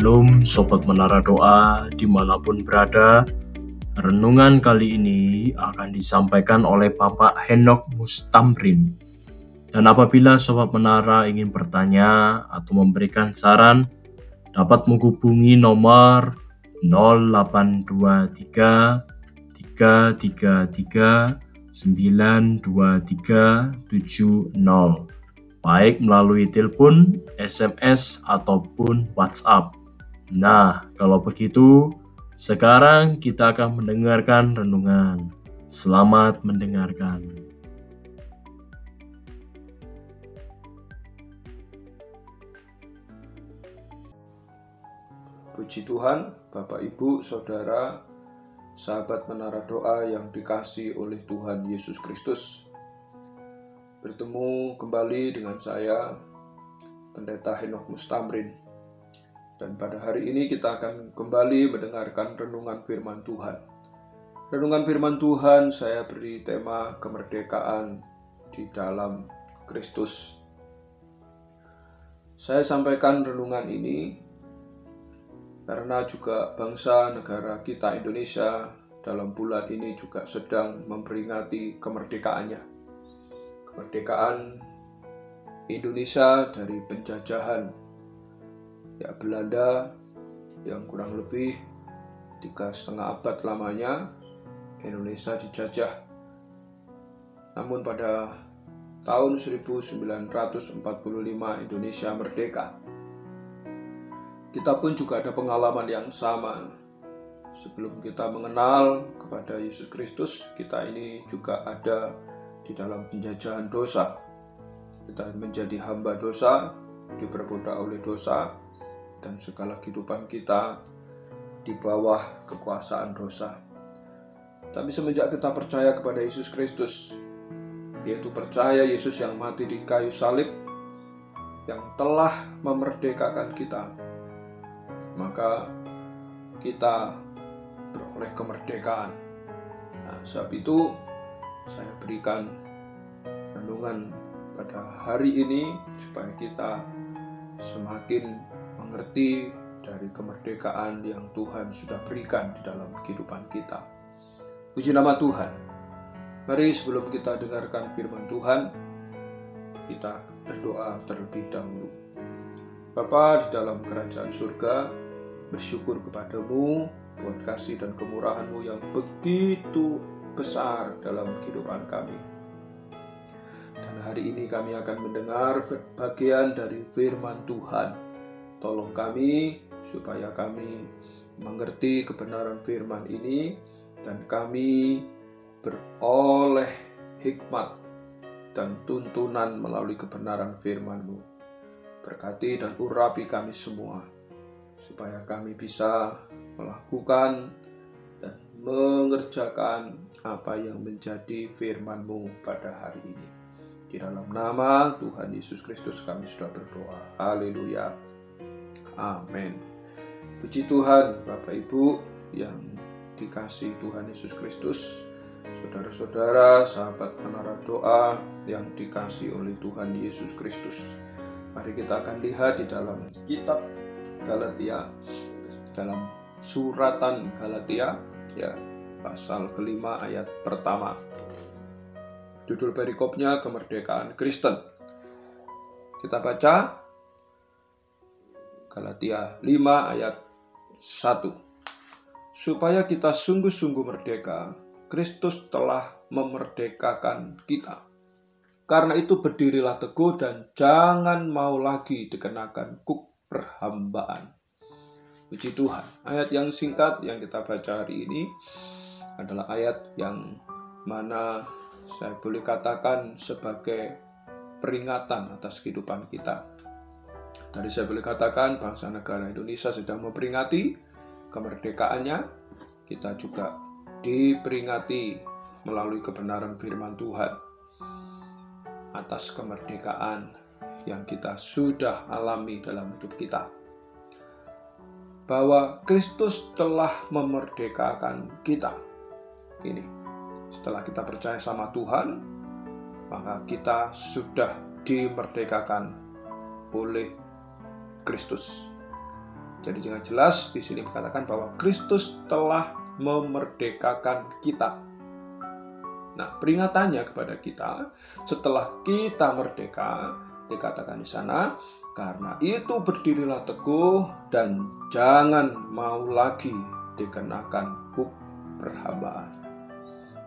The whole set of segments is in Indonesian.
Shalom Sobat Menara Doa di mana pun berada Renungan kali ini akan disampaikan oleh Bapak Henok Mustamrin Dan apabila Sobat Menara ingin bertanya atau memberikan saran Dapat menghubungi nomor 0823 333 92370 baik melalui telepon, SMS, ataupun WhatsApp. Nah, kalau begitu, sekarang kita akan mendengarkan renungan. Selamat mendengarkan. Puji Tuhan, Bapak, Ibu, Saudara, sahabat menara doa yang dikasih oleh Tuhan Yesus Kristus bertemu kembali dengan saya, Pendeta Henok Mustamrin. Dan pada hari ini kita akan kembali mendengarkan renungan firman Tuhan. Renungan firman Tuhan saya beri tema kemerdekaan di dalam Kristus. Saya sampaikan renungan ini karena juga bangsa negara kita Indonesia dalam bulan ini juga sedang memperingati kemerdekaannya kemerdekaan Indonesia dari penjajahan ya Belanda yang kurang lebih tiga setengah abad lamanya Indonesia dijajah. Namun pada tahun 1945 Indonesia merdeka. Kita pun juga ada pengalaman yang sama. Sebelum kita mengenal kepada Yesus Kristus, kita ini juga ada di dalam penjajahan dosa. Kita menjadi hamba dosa, diperbudak oleh dosa, dan segala kehidupan kita di bawah kekuasaan dosa. Tapi semenjak kita percaya kepada Yesus Kristus, yaitu percaya Yesus yang mati di kayu salib, yang telah memerdekakan kita, maka kita beroleh kemerdekaan. Nah, sebab itu saya berikan renungan pada hari ini supaya kita semakin mengerti dari kemerdekaan yang Tuhan sudah berikan di dalam kehidupan kita. Puji nama Tuhan. Mari sebelum kita dengarkan firman Tuhan, kita berdoa terlebih dahulu. Bapa di dalam kerajaan surga, bersyukur kepadamu buat kasih dan kemurahanmu yang begitu besar dalam kehidupan kami. Dan hari ini kami akan mendengar bagian dari firman Tuhan. Tolong kami supaya kami mengerti kebenaran firman ini dan kami beroleh hikmat dan tuntunan melalui kebenaran firman-Mu. Berkati dan urapi kami semua, supaya kami bisa melakukan dan mengerjakan apa yang menjadi firman-Mu pada hari ini. Di dalam nama Tuhan Yesus Kristus kami sudah berdoa. Haleluya. Amin. Puji Tuhan Bapak Ibu yang dikasih Tuhan Yesus Kristus. Saudara-saudara, sahabat menara doa yang dikasih oleh Tuhan Yesus Kristus. Mari kita akan lihat di dalam kitab Galatia, dalam suratan Galatia, ya pasal kelima ayat pertama. Judul perikopnya kemerdekaan Kristen. Kita baca Galatia 5 ayat 1. Supaya kita sungguh-sungguh merdeka, Kristus telah memerdekakan kita. Karena itu berdirilah teguh dan jangan mau lagi dikenakan kuk perhambaan. Puji Tuhan. Ayat yang singkat yang kita baca hari ini adalah ayat yang mana saya boleh katakan sebagai peringatan atas kehidupan kita. Tadi saya boleh katakan bangsa negara Indonesia sedang memperingati kemerdekaannya. Kita juga diperingati melalui kebenaran firman Tuhan atas kemerdekaan yang kita sudah alami dalam hidup kita. Bahwa Kristus telah memerdekakan kita ini. Setelah kita percaya sama Tuhan, maka kita sudah dimerdekakan oleh Kristus. Jadi dengan jelas di sini dikatakan bahwa Kristus telah memerdekakan kita. Nah, peringatannya kepada kita setelah kita merdeka dikatakan di sana, karena itu berdirilah teguh dan jangan mau lagi dikenakan kuk perhambaan.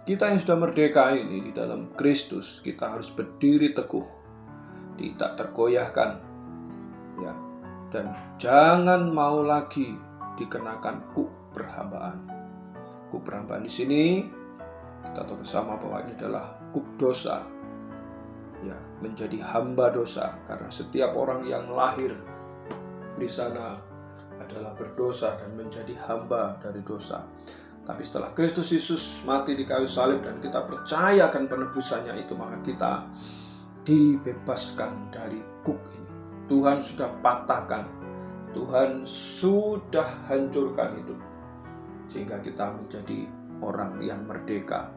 Kita yang sudah merdeka ini di dalam Kristus, kita harus berdiri teguh, tidak tergoyahkan, ya, dan jangan mau lagi dikenakan kuk perhambaan. Kuk perhambaan di sini kita tahu bersama bahwa ini adalah kuk dosa ya menjadi hamba dosa karena setiap orang yang lahir di sana adalah berdosa dan menjadi hamba dari dosa. Tapi setelah Kristus Yesus mati di kayu salib dan kita percayakan penebusannya itu maka kita dibebaskan dari kuk ini. Tuhan sudah patahkan, Tuhan sudah hancurkan itu. Sehingga kita menjadi orang yang merdeka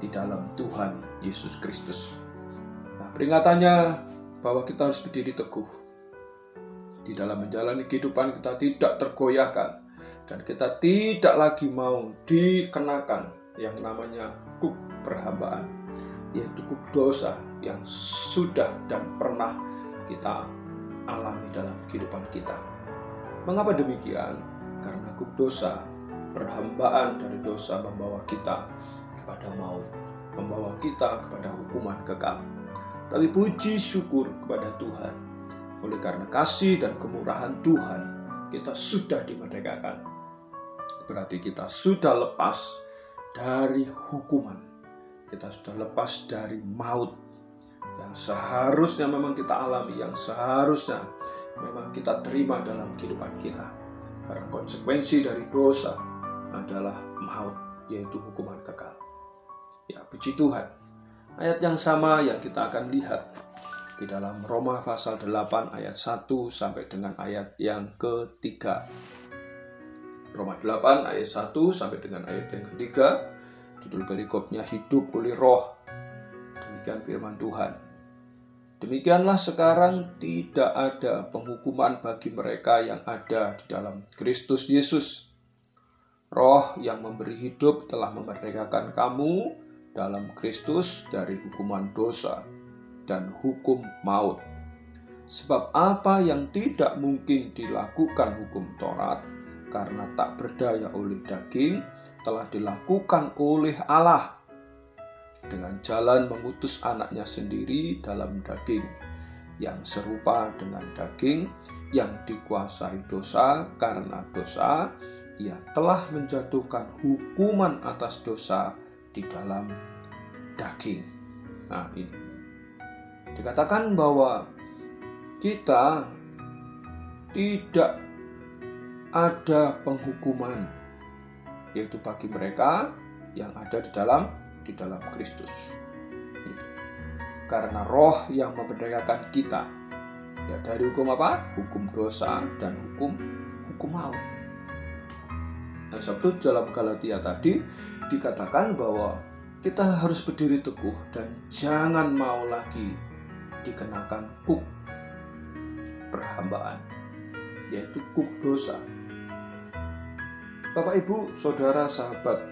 di dalam Tuhan Yesus Kristus. Peringatannya bahwa kita harus berdiri teguh. Di dalam menjalani kehidupan kita tidak tergoyahkan dan kita tidak lagi mau dikenakan yang namanya kuk perhambaan, yaitu kuk dosa yang sudah dan pernah kita alami dalam kehidupan kita. Mengapa demikian? Karena kuk dosa, perhambaan dari dosa membawa kita kepada maut, membawa kita kepada hukuman kekal. Tapi puji syukur kepada Tuhan. Oleh karena kasih dan kemurahan Tuhan, kita sudah dimerdekakan. Berarti kita sudah lepas dari hukuman. Kita sudah lepas dari maut yang seharusnya memang kita alami, yang seharusnya memang kita terima dalam kehidupan kita. Karena konsekuensi dari dosa adalah maut, yaitu hukuman kekal. Ya, puji Tuhan ayat yang sama yang kita akan lihat di dalam Roma pasal 8 ayat 1 sampai dengan ayat yang ketiga. Roma 8 ayat 1 sampai dengan ayat yang ketiga. Judul perikopnya hidup oleh roh. Demikian firman Tuhan. Demikianlah sekarang tidak ada penghukuman bagi mereka yang ada di dalam Kristus Yesus. Roh yang memberi hidup telah memerdekakan kamu dalam Kristus dari hukuman dosa dan hukum maut. Sebab apa yang tidak mungkin dilakukan hukum Taurat karena tak berdaya oleh daging telah dilakukan oleh Allah dengan jalan mengutus anaknya sendiri dalam daging yang serupa dengan daging yang dikuasai dosa karena dosa ia telah menjatuhkan hukuman atas dosa di dalam daging. Nah, ini dikatakan bahwa kita tidak ada penghukuman yaitu bagi mereka yang ada di dalam di dalam Kristus. Karena roh yang memerdekakan kita ya dari hukum apa? Hukum dosa dan hukum hukum maut. Nah, sebab dalam Galatia tadi dikatakan bahwa kita harus berdiri teguh dan jangan mau lagi dikenakan kuk perhambaan, yaitu kuk dosa. Bapak, Ibu, Saudara, sahabat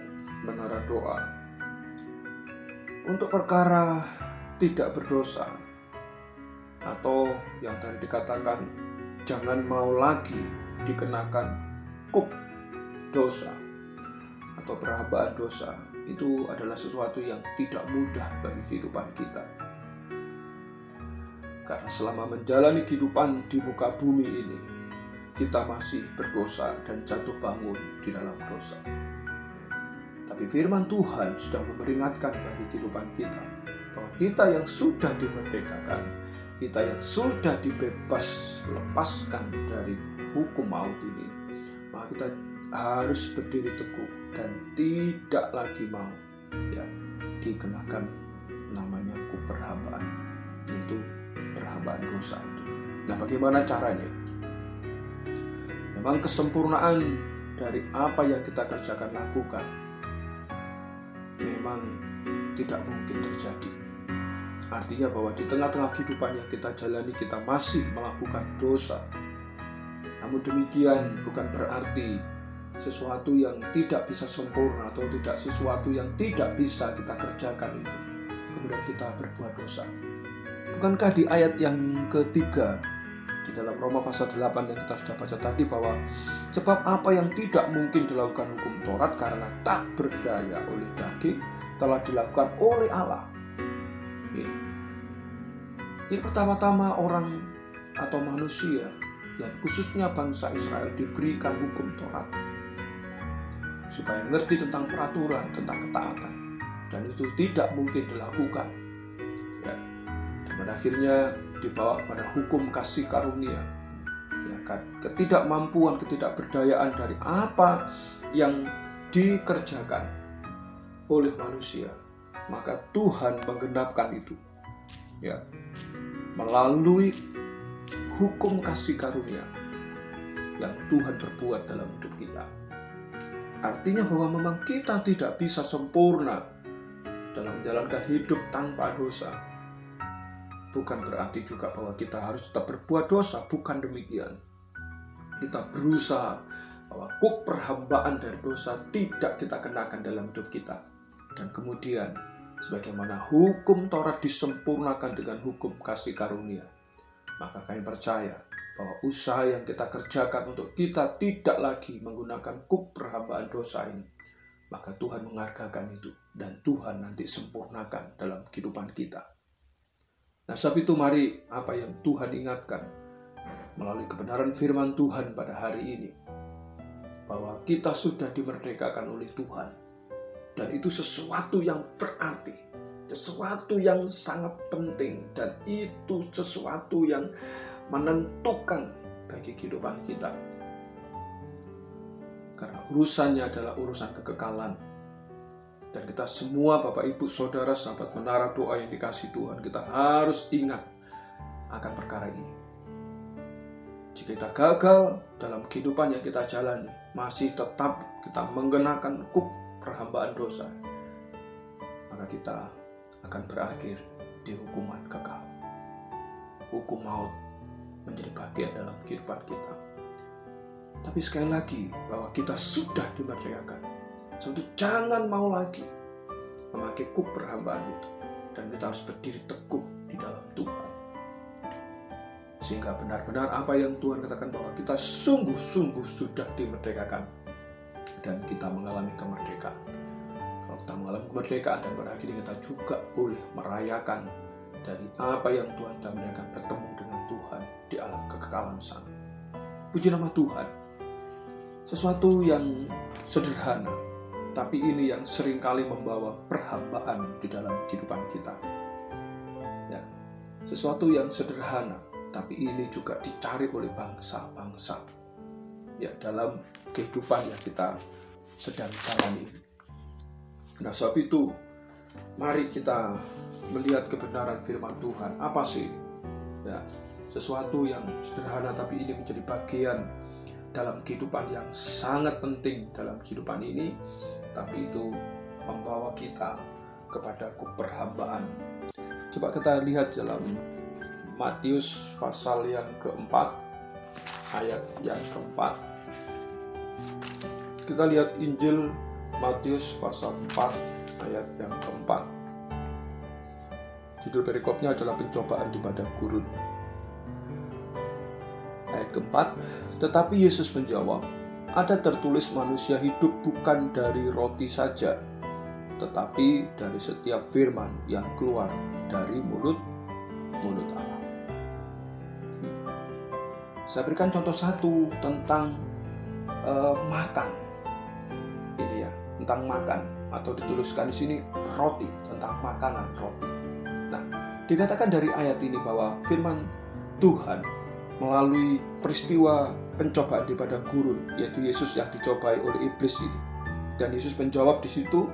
menara doa, untuk perkara tidak berdosa, atau yang tadi dikatakan jangan mau lagi dikenakan kuk dosa atau perhambaan dosa itu adalah sesuatu yang tidak mudah bagi kehidupan kita. Karena selama menjalani kehidupan di muka bumi ini, kita masih berdosa dan jatuh bangun di dalam dosa. Tapi firman Tuhan sudah memperingatkan bagi kehidupan kita bahwa kita yang sudah dimerdekakan, kita yang sudah dibebas lepaskan dari hukum maut ini, maka kita harus berdiri teguh dan tidak lagi mau ya dikenakan namanya kuperhambaan yaitu perhambaan dosa itu. Nah, bagaimana caranya? Memang kesempurnaan dari apa yang kita kerjakan lakukan memang tidak mungkin terjadi. Artinya bahwa di tengah-tengah kehidupan yang kita jalani kita masih melakukan dosa. Namun demikian bukan berarti sesuatu yang tidak bisa sempurna atau tidak sesuatu yang tidak bisa kita kerjakan itu. Kemudian kita berbuat dosa. Bukankah di ayat yang ketiga di dalam Roma pasal 8 yang kita sudah baca tadi bahwa sebab apa yang tidak mungkin dilakukan hukum Taurat karena tak berdaya oleh daging telah dilakukan oleh Allah. Ini. Ini pertama-tama orang atau manusia dan khususnya bangsa Israel diberikan hukum Taurat supaya ngerti tentang peraturan, tentang ketaatan dan itu tidak mungkin dilakukan. Ya. Dan akhirnya dibawa pada hukum kasih karunia. Ya kan, ketidakmampuan, ketidakberdayaan dari apa yang dikerjakan oleh manusia, maka Tuhan menggenapkan itu. Ya. Melalui hukum kasih karunia yang Tuhan berbuat dalam hidup kita. Artinya bahwa memang kita tidak bisa sempurna dalam menjalankan hidup tanpa dosa. Bukan berarti juga bahwa kita harus tetap berbuat dosa, bukan demikian. Kita berusaha bahwa kuk perhambaan dari dosa tidak kita kenakan dalam hidup kita. Dan kemudian, sebagaimana hukum Taurat disempurnakan dengan hukum kasih karunia, maka kami percaya bahwa usaha yang kita kerjakan untuk kita tidak lagi menggunakan kuk perhambaan dosa ini, maka Tuhan menghargakan itu dan Tuhan nanti sempurnakan dalam kehidupan kita. Nah, sebab itu mari apa yang Tuhan ingatkan melalui kebenaran firman Tuhan pada hari ini bahwa kita sudah dimerdekakan oleh Tuhan dan itu sesuatu yang berarti sesuatu yang sangat penting dan itu sesuatu yang menentukan bagi kehidupan kita. Karena urusannya adalah urusan kekekalan. Dan kita semua Bapak Ibu Saudara sahabat menara doa yang dikasih Tuhan kita harus ingat akan perkara ini. Jika kita gagal dalam kehidupan yang kita jalani, masih tetap kita menggunakan kuk perhambaan dosa, maka kita akan berakhir di hukuman kekal. Hukum maut menjadi bagian dalam kehidupan kita. Tapi sekali lagi bahwa kita sudah dimerdekakan. Jadi jangan mau lagi memakai kuk perhambaan itu. Dan kita harus berdiri teguh di dalam Tuhan. Sehingga benar-benar apa yang Tuhan katakan bahwa kita sungguh-sungguh sudah dimerdekakan. Dan kita mengalami kemerdekaan. Kalau kita mengalami kemerdekaan dan pada akhirnya kita juga boleh merayakan dari apa yang Tuhan sudah bertemu dengan Tuhan di alam kekekalan sana. Puji nama Tuhan. Sesuatu yang sederhana, tapi ini yang sering kali membawa perhambaan di dalam kehidupan kita. Ya, sesuatu yang sederhana, tapi ini juga dicari oleh bangsa-bangsa. Ya, dalam kehidupan yang kita sedang jalani. Nah, sebab itu, mari kita melihat kebenaran firman Tuhan. Apa sih? Ya, sesuatu yang sederhana tapi ini menjadi bagian dalam kehidupan yang sangat penting dalam kehidupan ini, tapi itu membawa kita kepada keberhambaan. Coba kita lihat dalam Matius pasal yang keempat, ayat yang keempat. Kita lihat Injil Matius pasal 4 ayat yang keempat. Judul perikopnya adalah pencobaan di padang gurun. Ayat keempat, tetapi Yesus menjawab, ada tertulis manusia hidup bukan dari roti saja, tetapi dari setiap firman yang keluar dari mulut mulut Allah. Saya berikan contoh satu tentang uh, makan. Ini ya, tentang makan atau dituliskan di sini roti, tentang makanan roti. Dikatakan dari ayat ini bahwa firman Tuhan melalui peristiwa pencobaan di padang gurun, yaitu Yesus yang dicobai oleh iblis ini. Dan Yesus menjawab di situ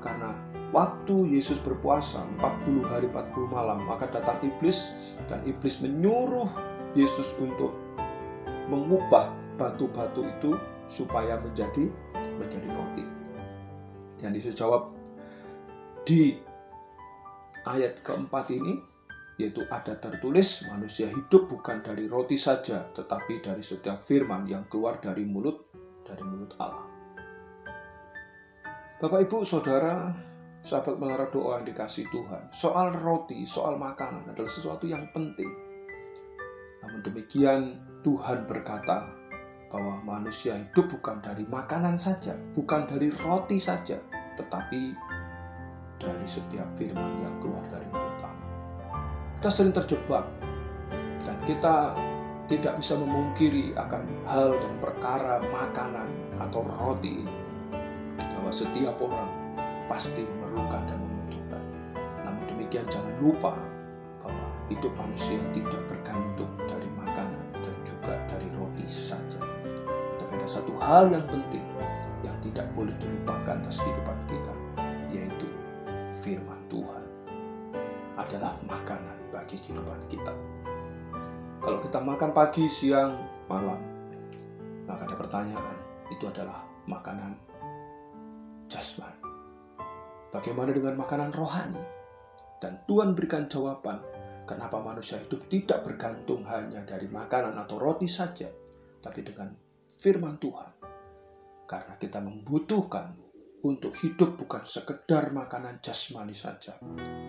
karena waktu Yesus berpuasa 40 hari 40 malam, maka datang iblis dan iblis menyuruh Yesus untuk mengubah batu-batu itu supaya menjadi menjadi roti. Dan Yesus jawab di ayat keempat ini yaitu ada tertulis manusia hidup bukan dari roti saja, tetapi dari setiap firman yang keluar dari mulut dari mulut Allah. Bapak Ibu Saudara, sahabat menara doa yang dikasih Tuhan, soal roti, soal makanan adalah sesuatu yang penting. Namun demikian Tuhan berkata bahwa manusia hidup bukan dari makanan saja, bukan dari roti saja, tetapi dari setiap firman yang keluar dari mulut. Kita sering terjebak dan kita tidak bisa memungkiri akan hal dan perkara makanan atau roti ini bahwa setiap orang pasti memerlukan dan membutuhkan. Namun demikian jangan lupa bahwa hidup manusia tidak bergantung dari makanan dan juga dari roti saja. Tapi ada satu hal yang penting yang tidak boleh dilupakan atas kehidupan kita, yaitu firman Tuhan adalah makanan kehidupan kita. Kalau kita makan pagi, siang, malam, maka ada pertanyaan, itu adalah makanan jasmani. Bagaimana dengan makanan rohani? Dan Tuhan berikan jawaban kenapa manusia hidup tidak bergantung hanya dari makanan atau roti saja, tapi dengan firman Tuhan. Karena kita membutuhkan untuk hidup bukan sekedar makanan jasmani saja,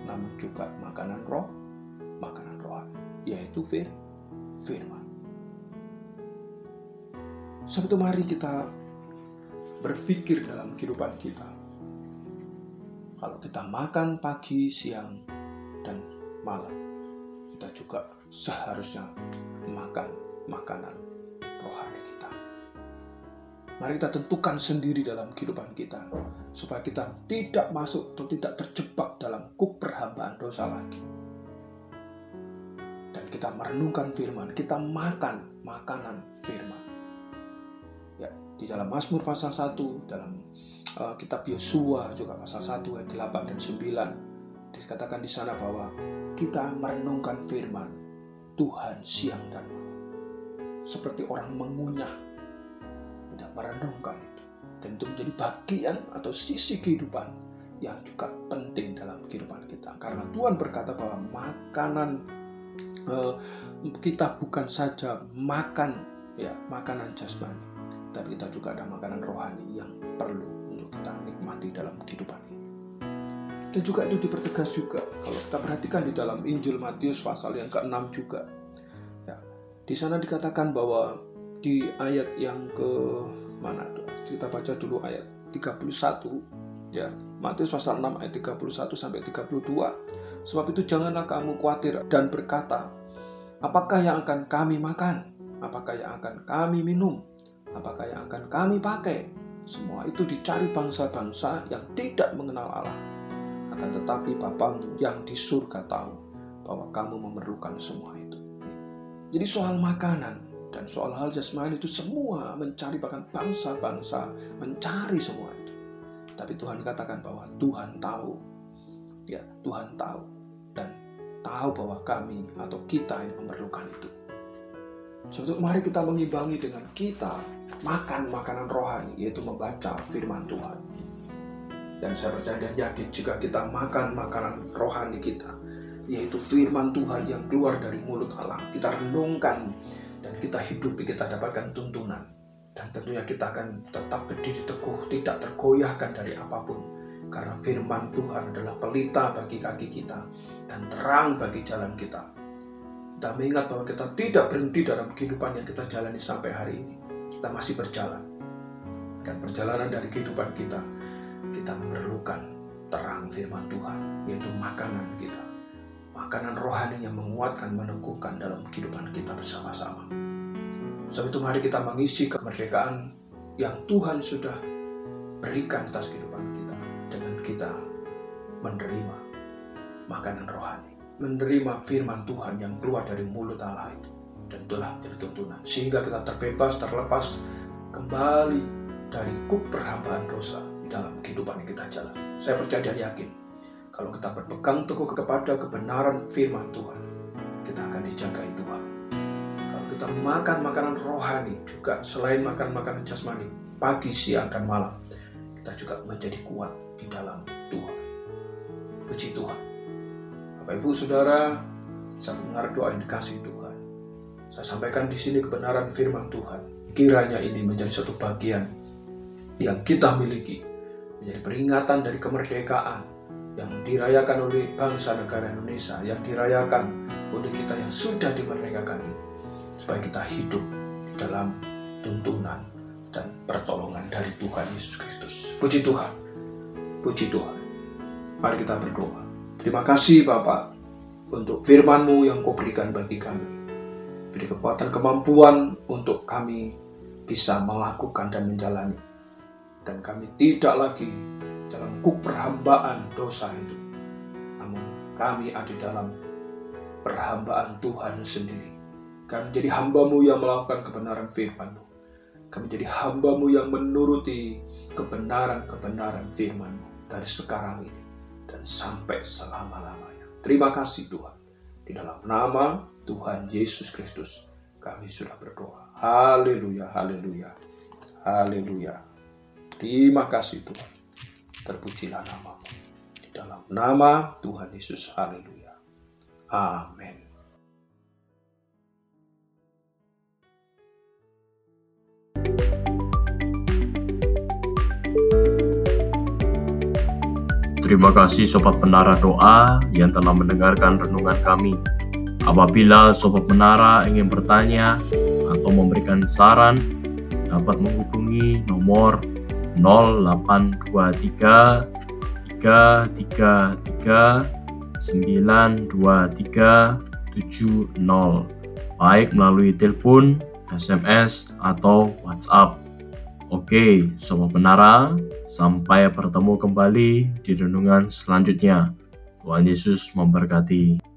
namun juga makanan roh, makanan rohani, yaitu fir, firman. Itu mari kita berpikir dalam kehidupan kita. Kalau kita makan pagi, siang, dan malam, kita juga seharusnya makan makanan rohani kita. Mari kita tentukan sendiri dalam kehidupan kita, supaya kita tidak masuk atau tidak terjebak dalam kuk perhambaan dosa lagi. Dan kita merenungkan firman, kita makan makanan firman. Di dalam Mazmur pasal 1, dalam uh, kitab Yosua juga pasal 1 ayat 8 dan 9 dikatakan di sana bahwa kita merenungkan firman Tuhan siang dan malam. Seperti orang mengunyah tidak merenungkan itu. Dan itu menjadi bagian atau sisi kehidupan yang juga penting dalam kehidupan kita. Karena Tuhan berkata bahwa makanan uh, kita bukan saja makan ya makanan jasmani tapi kita juga ada makanan rohani yang perlu untuk kita nikmati dalam kehidupan ini. Dan juga itu dipertegas juga kalau kita perhatikan di dalam Injil Matius pasal yang ke-6 juga. Ya, di sana dikatakan bahwa di ayat yang ke mana? Kita baca dulu ayat 31 ya. Matius pasal 6 ayat 31 sampai 32. Sebab itu janganlah kamu khawatir dan berkata, apakah yang akan kami makan? Apakah yang akan kami minum? apakah yang akan kami pakai? Semua itu dicari bangsa-bangsa yang tidak mengenal Allah. Akan tetapi Bapamu yang di surga tahu bahwa kamu memerlukan semua itu. Jadi soal makanan dan soal hal jasmani itu semua mencari bahkan bangsa-bangsa mencari semua itu. Tapi Tuhan katakan bahwa Tuhan tahu. Ya, Tuhan tahu dan tahu bahwa kami atau kita ini memerlukan itu. Sebetulnya mari kita mengimbangi dengan kita makan makanan rohani, yaitu membaca firman Tuhan. Dan saya percaya dan yakin jika kita makan makanan rohani kita, yaitu firman Tuhan yang keluar dari mulut Allah, kita renungkan dan kita hidupi, kita dapatkan tuntunan. Dan tentunya kita akan tetap berdiri teguh, tidak tergoyahkan dari apa pun. Karena firman Tuhan adalah pelita bagi kaki kita dan terang bagi jalan kita. Kita mengingat bahwa kita tidak berhenti dalam kehidupan yang kita jalani sampai hari ini. Kita masih berjalan. Dan perjalanan dari kehidupan kita, kita memerlukan terang firman Tuhan, yaitu makanan kita. Makanan rohani yang menguatkan, meneguhkan dalam kehidupan kita bersama-sama. Sebab itu mari kita mengisi kemerdekaan yang Tuhan sudah berikan atas kehidupan kita dengan kita menerima makanan rohani menerima firman Tuhan yang keluar dari mulut Allah itu dan itulah menjadi tuntunan sehingga kita terbebas terlepas kembali dari kuk perhambaan dosa di dalam kehidupan yang kita jalani. Saya percaya dan yakin kalau kita berpegang teguh kepada kebenaran firman Tuhan, kita akan dijagai kita makan makanan rohani juga selain makan makanan jasmani pagi, siang, dan malam, kita juga menjadi kuat di dalam Tuhan. Puji Tuhan. Bapak Ibu Saudara, Saya mendengar doa yang dikasih Tuhan. Saya sampaikan di sini kebenaran firman Tuhan. Kiranya ini menjadi satu bagian yang kita miliki. Menjadi peringatan dari kemerdekaan yang dirayakan oleh bangsa negara Indonesia, yang dirayakan oleh kita yang sudah dimerdekakan ini. Supaya kita hidup di dalam tuntunan dan pertolongan dari Tuhan Yesus Kristus. Puji Tuhan. Puji Tuhan. Mari kita berdoa. Terima kasih Bapak untuk firman-Mu yang kau berikan bagi kami. Beri kekuatan kemampuan untuk kami bisa melakukan dan menjalani. Dan kami tidak lagi dalam kuk perhambaan dosa itu. Namun kami ada dalam perhambaan Tuhan sendiri. Kami menjadi hambamu yang melakukan kebenaran firman-Mu. Kami menjadi hambamu yang menuruti kebenaran-kebenaran firman-Mu dari sekarang ini dan sampai selama-lamanya. Terima kasih Tuhan. Di dalam nama Tuhan Yesus Kristus kami sudah berdoa. Haleluya, haleluya, haleluya. Terima kasih Tuhan. Terpujilah namamu. Di dalam nama Tuhan Yesus. Haleluya. Amin. Terima kasih Sobat Menara Doa yang telah mendengarkan renungan kami. Apabila Sobat Menara ingin bertanya atau memberikan saran, dapat menghubungi nomor 0823 333 923 70 baik melalui telepon, SMS, atau WhatsApp. Oke, Sobat Menara, sampai bertemu kembali di renungan selanjutnya. Tuhan Yesus memberkati.